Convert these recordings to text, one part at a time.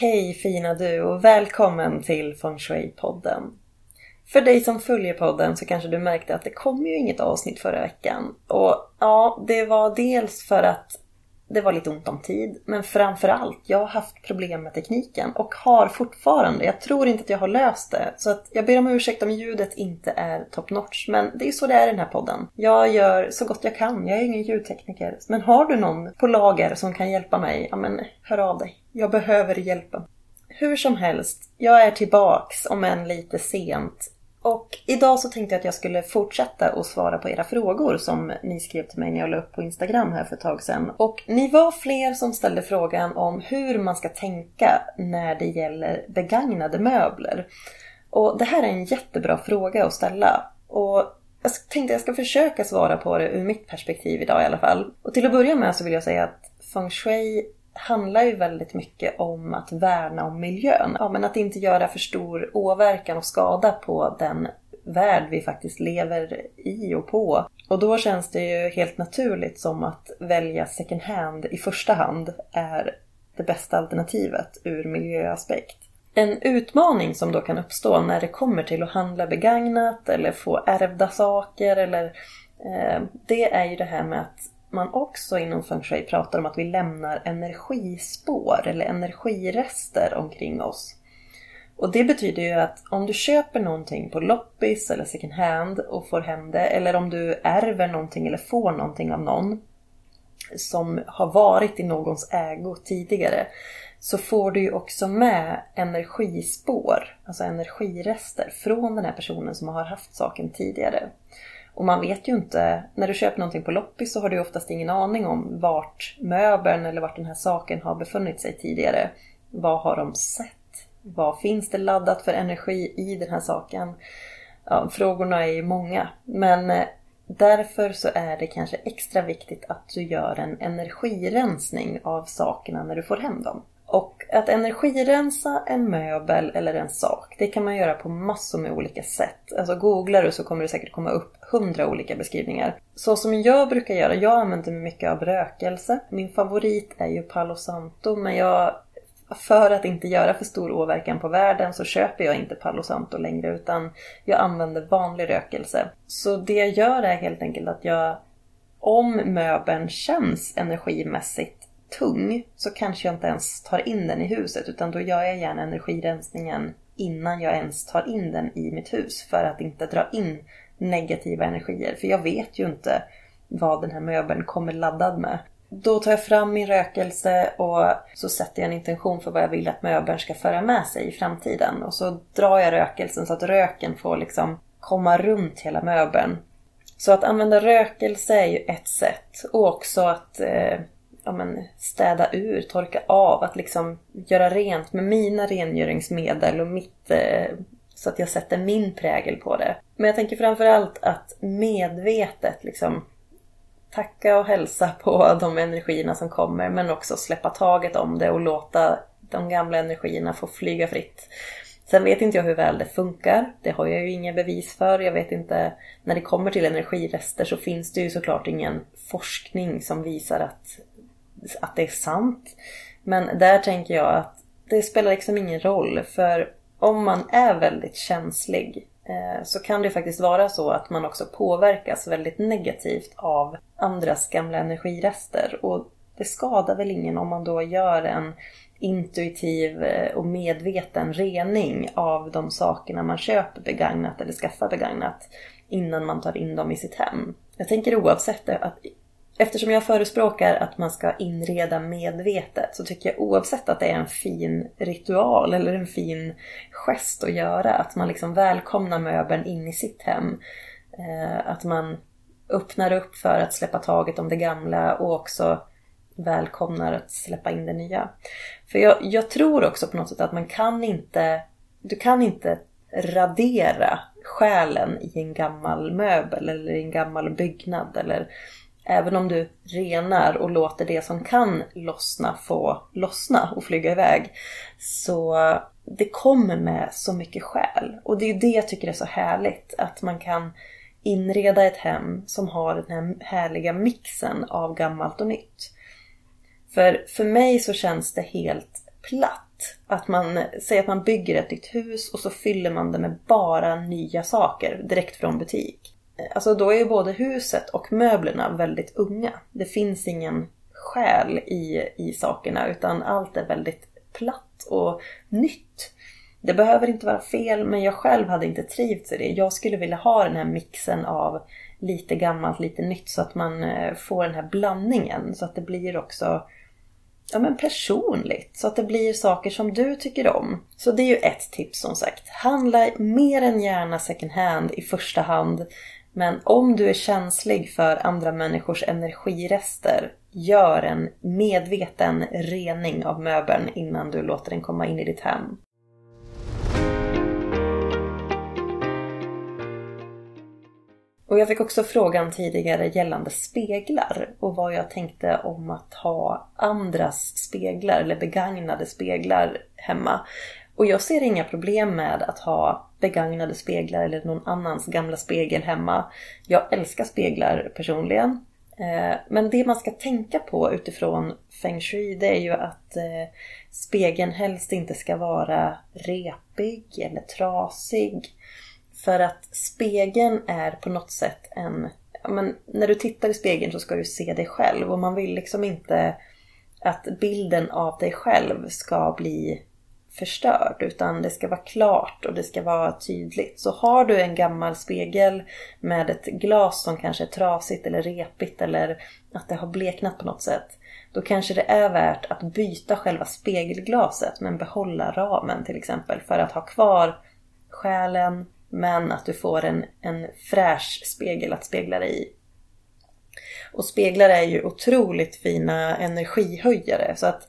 Hej fina du och välkommen till Feng Shui-podden. För dig som följer podden så kanske du märkte att det kom ju inget avsnitt förra veckan. Och ja, det var dels för att det var lite ont om tid. Men framförallt, jag har haft problem med tekniken och har fortfarande. Jag tror inte att jag har löst det. Så att jag ber om ursäkt om ljudet inte är top notch. Men det är ju så det är i den här podden. Jag gör så gott jag kan. Jag är ingen ljudtekniker. Men har du någon på lager som kan hjälpa mig, ja men hör av dig. Jag behöver hjälpen. Hur som helst, jag är tillbaks om än lite sent och idag så tänkte jag att jag skulle fortsätta att svara på era frågor som ni skrev till mig när jag la upp på Instagram här för ett tag sedan. Och ni var fler som ställde frågan om hur man ska tänka när det gäller begagnade möbler. Och det här är en jättebra fråga att ställa. Och jag tänkte jag ska försöka svara på det ur mitt perspektiv idag i alla fall. Och till att börja med så vill jag säga att feng shui handlar ju väldigt mycket om att värna om miljön. Ja, men att inte göra för stor åverkan och skada på den värld vi faktiskt lever i och på. Och då känns det ju helt naturligt som att välja second hand i första hand är det bästa alternativet ur miljöaspekt. En utmaning som då kan uppstå när det kommer till att handla begagnat eller få ärvda saker eller eh, det är ju det här med att man också inom feng shui pratar om att vi lämnar energispår eller energirester omkring oss. Och det betyder ju att om du köper någonting på loppis eller second hand och får hem det eller om du ärver någonting eller får någonting av någon som har varit i någons ägo tidigare så får du ju också med energispår, alltså energirester från den här personen som har haft saken tidigare. Och man vet ju inte, när du köper någonting på loppis så har du oftast ingen aning om vart möbeln eller vart den här saken har befunnit sig tidigare. Vad har de sett? Vad finns det laddat för energi i den här saken? Ja, frågorna är ju många. Men eh, därför så är det kanske extra viktigt att du gör en energirensning av sakerna när du får hem dem. Och att energirensa en möbel eller en sak, det kan man göra på massor med olika sätt. Alltså googlar du så kommer det säkert komma upp hundra olika beskrivningar. Så som jag brukar göra, jag använder mig mycket av rökelse. Min favorit är ju Palo Santo men jag för att inte göra för stor åverkan på världen så köper jag inte Palo Santo längre utan jag använder vanlig rökelse. Så det jag gör är helt enkelt att jag om möbeln känns energimässigt tung så kanske jag inte ens tar in den i huset utan då gör jag gärna energirensningen innan jag ens tar in den i mitt hus för att inte dra in negativa energier. För jag vet ju inte vad den här möbeln kommer laddad med. Då tar jag fram min rökelse och så sätter jag en intention för vad jag vill att möbeln ska föra med sig i framtiden. Och så drar jag rökelsen så att röken får liksom komma runt hela möbeln. Så att använda rökelse är ju ett sätt. Och också att eh, ja, men, städa ur, torka av, att liksom göra rent med mina rengöringsmedel och mitt eh, så att jag sätter min prägel på det. Men jag tänker framförallt att medvetet liksom tacka och hälsa på de energierna som kommer men också släppa taget om det och låta de gamla energierna få flyga fritt. Sen vet inte jag hur väl det funkar. Det har jag ju inga bevis för. Jag vet inte. När det kommer till energirester så finns det ju såklart ingen forskning som visar att att det är sant. Men där tänker jag att det spelar liksom ingen roll för om man är väldigt känslig eh, så kan det faktiskt vara så att man också påverkas väldigt negativt av andras gamla energirester. Och det skadar väl ingen om man då gör en intuitiv eh, och medveten rening av de sakerna man köper begagnat eller skaffar begagnat innan man tar in dem i sitt hem. Jag tänker oavsett att Eftersom jag förespråkar att man ska inreda medvetet så tycker jag oavsett att det är en fin ritual eller en fin gest att göra, att man liksom välkomnar möbeln in i sitt hem. Eh, att man öppnar upp för att släppa taget om det gamla och också välkomnar att släppa in det nya. För jag, jag tror också på något sätt att man kan inte, du kan inte radera själen i en gammal möbel eller i en gammal byggnad eller även om du renar och låter det som kan lossna få lossna och flyga iväg så det kommer med så mycket själ. Och det är det jag tycker är så härligt att man kan inreda ett hem som har den här härliga mixen av gammalt och nytt. För, för mig så känns det helt platt. Att man säger att man bygger ett nytt hus och så fyller man det med bara nya saker direkt från butik. Alltså då är ju både huset och möblerna väldigt unga. Det finns ingen själ i, i sakerna utan allt är väldigt platt och nytt. Det behöver inte vara fel men jag själv hade inte trivts i det. Jag skulle vilja ha den här mixen av lite gammalt, lite nytt så att man eh, får den här blandningen så att det blir också ja, men personligt. Så att det blir saker som du tycker om. Så det är ju ett tips som sagt. Handla mer än gärna second hand i första hand. Men om du är känslig för andra människors energirester, gör en medveten rening av möbeln innan du låter den komma in i ditt hem. Och jag fick också frågan tidigare gällande speglar och vad jag tänkte om att ha andras speglar eller begagnade speglar hemma. Och jag ser inga problem med att ha begagnade speglar eller någon annans gamla spegel hemma. Jag älskar speglar personligen. Eh, men det man ska tänka på utifrån feng shui det är ju att eh, spegeln helst inte ska vara repig eller trasig. För att spegeln är på något sätt en... Men när du tittar i spegeln så ska du se dig själv och man vill liksom inte att bilden av dig själv ska bli förstörd utan det ska vara klart och det ska vara tydligt. Så har du en gammal spegel med ett glas som kanske är trasigt eller repigt eller att det har bleknat på något sätt då kanske det är värt att byta själva spegelglaset men behålla ramen till exempel för att ha kvar själen, men att du får en, en fräsch spegel att spegla dig i. Och speglar är ju otroligt fina energihöjare så att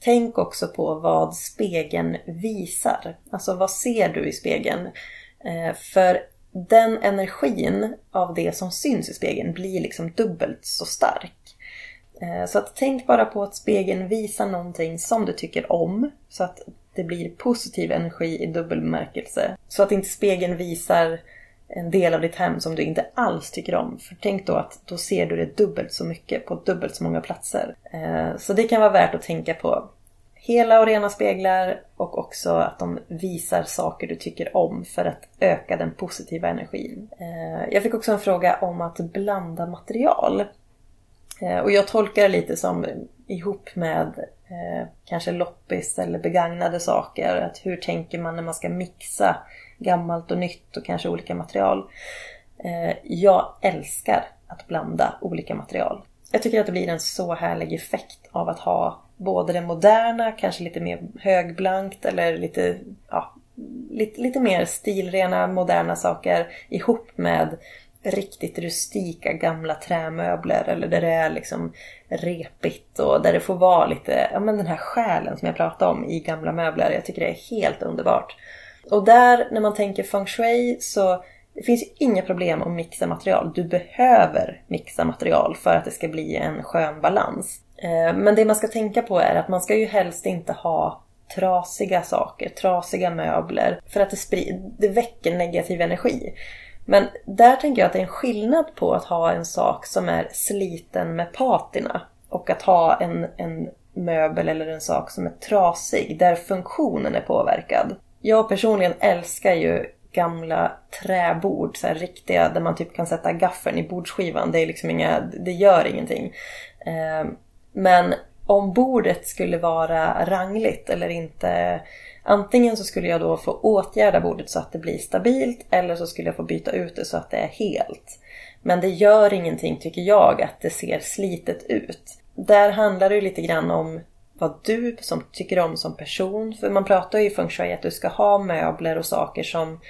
tänk också på vad spegeln visar. Alltså vad ser du i spegeln? Eh, för den energin av det som syns i spegeln blir liksom dubbelt så stark. Eh, så att tänk bara på att spegeln visar någonting som du tycker om. Så att det blir positiv energi i dubbel bemärkelse. Så att inte spegeln visar en del av ditt hem som du inte alls tycker om. För tänk då att då ser du det dubbelt så mycket på dubbelt så många platser. Eh, så det kan vara värt att tänka på. Hela och rena speglar och också att de visar saker du tycker om för att öka den positiva energin. Eh, jag fick också en fråga om att blanda material. Eh, och jag tolkar det lite som ihop med kanske loppis eller begagnade saker. Att hur tänker man när man ska mixa gammalt och nytt och kanske olika material. Eh, jag älskar att blanda olika material. Jag tycker att det blir en så härlig effekt av att ha både det moderna, kanske lite mer högblankt eller lite, ja, lite, lite mer stilrena, moderna saker ihop med riktigt rustika gamla trämöbler eller där det är liksom repigt och där det får vara lite, ja men den här själen som jag pratade om i gamla möbler. Jag tycker det är helt underbart. Och där, när man tänker feng shui så det finns inga problem att mixa material. Du behöver mixa material för att det ska bli en skön balans. Eh, men det man ska tänka på är att man ska ju helst inte ha trasiga saker, trasiga möbler. För att det, sprid, det väcker negativ energi. Men där tänker jag att det är en skillnad på att ha en sak som är sliten med patina och att ha en, en möbel eller en sak som är trasig där funktionen är påverkad. Jag personligen älskar ju gamla träbord, så här riktiga där man typ kan sätta gaffeln i bordsskivan. Det, är liksom inga, det gör ingenting. Eh, men om bordet skulle vara rangligt eller inte Antingen så skulle jag då få åtgärda bordet så att det blir stabilt eller så skulle jag få byta ut det så att det är helt. Men det gör ingenting tycker jag att det ser slitet ut. Där handlar det lite grann om vad du som tycker om som person. För man pratar ju i feng shui att du ska ha möbler och saker som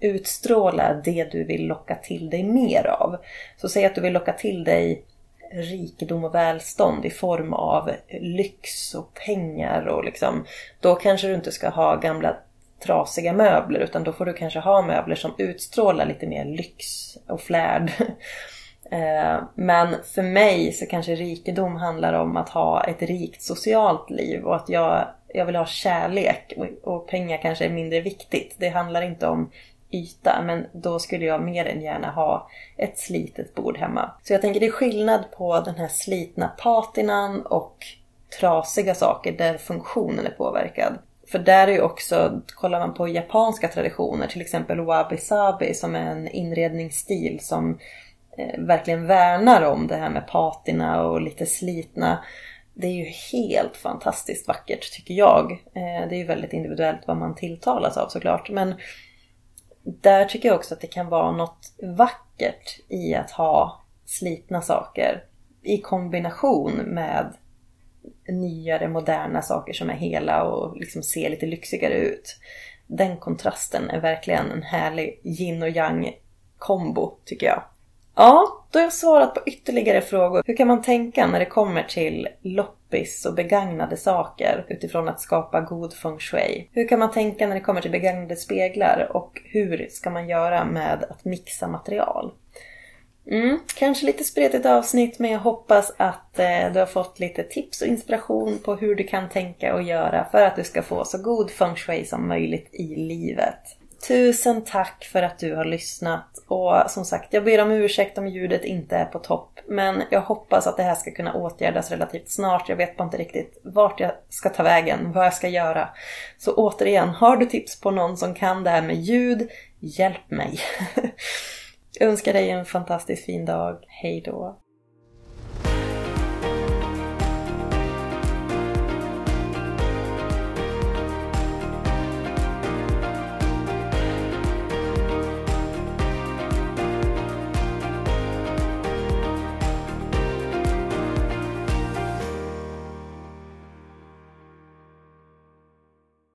utstrålar det du vill locka till dig mer av. Så säg att du vill locka till dig rikedom och välstånd i form av lyx och pengar och liksom, då kanske du inte ska ha gamla trasiga möbler utan då får du kanske ha möbler som utstrålar lite mer lyx och flärd. Eh, men för mig så kanske rikedom handlar om att ha ett rikt socialt liv och att jag, jag vill ha kärlek och pengar kanske är mindre viktigt. Det handlar inte om yta men då skulle jag mer än gärna ha ett slitet bord hemma. Så jag tänker det är skillnad på den här slitna patinan och trasiga saker där funktionen är påverkad. För där är ju också, kollar man på japanska traditioner, till exempel wabi-sabi som är en inredningsstil som Eh, verkligen värnar om det här med patina och lite slitna. Det är ju helt fantastiskt vackert tycker jag. Eh, det är ju väldigt individuellt vad man tilltalas av såklart. Men där tycker jag också att det kan vara något vackert i att ha slitna saker i kombination med nyare, moderna saker som är hela och liksom ser lite lyxigare ut. Den kontrasten är verkligen en härlig yin och yang kombo tycker jag. Ja, då har jag svarat på ytterligare frågor. Hur kan man tänka när det kommer till loppis och begagnade saker utifrån att skapa god feng shui? Hur kan man tänka när det kommer till begagnade speglar och hur ska man göra med att mixa material? Mm, kanske lite spretigt avsnitt men jag hoppas att eh, du har fått lite tips och inspiration på hur du kan tänka och göra för att du ska få så god feng shui som möjligt i livet. Tusen tack för att du har lyssnat och som sagt, jag ber om ursäkt om ljudet inte är på topp. Men jag hoppas att det här ska kunna åtgärdas relativt snart. Jag vet bara inte riktigt vart jag ska ta vägen, vad jag ska göra. Så återigen, har du tips på någon som kan det här med ljud, hjälp mig! Jag önskar dig en fantastiskt fin dag. Hej då!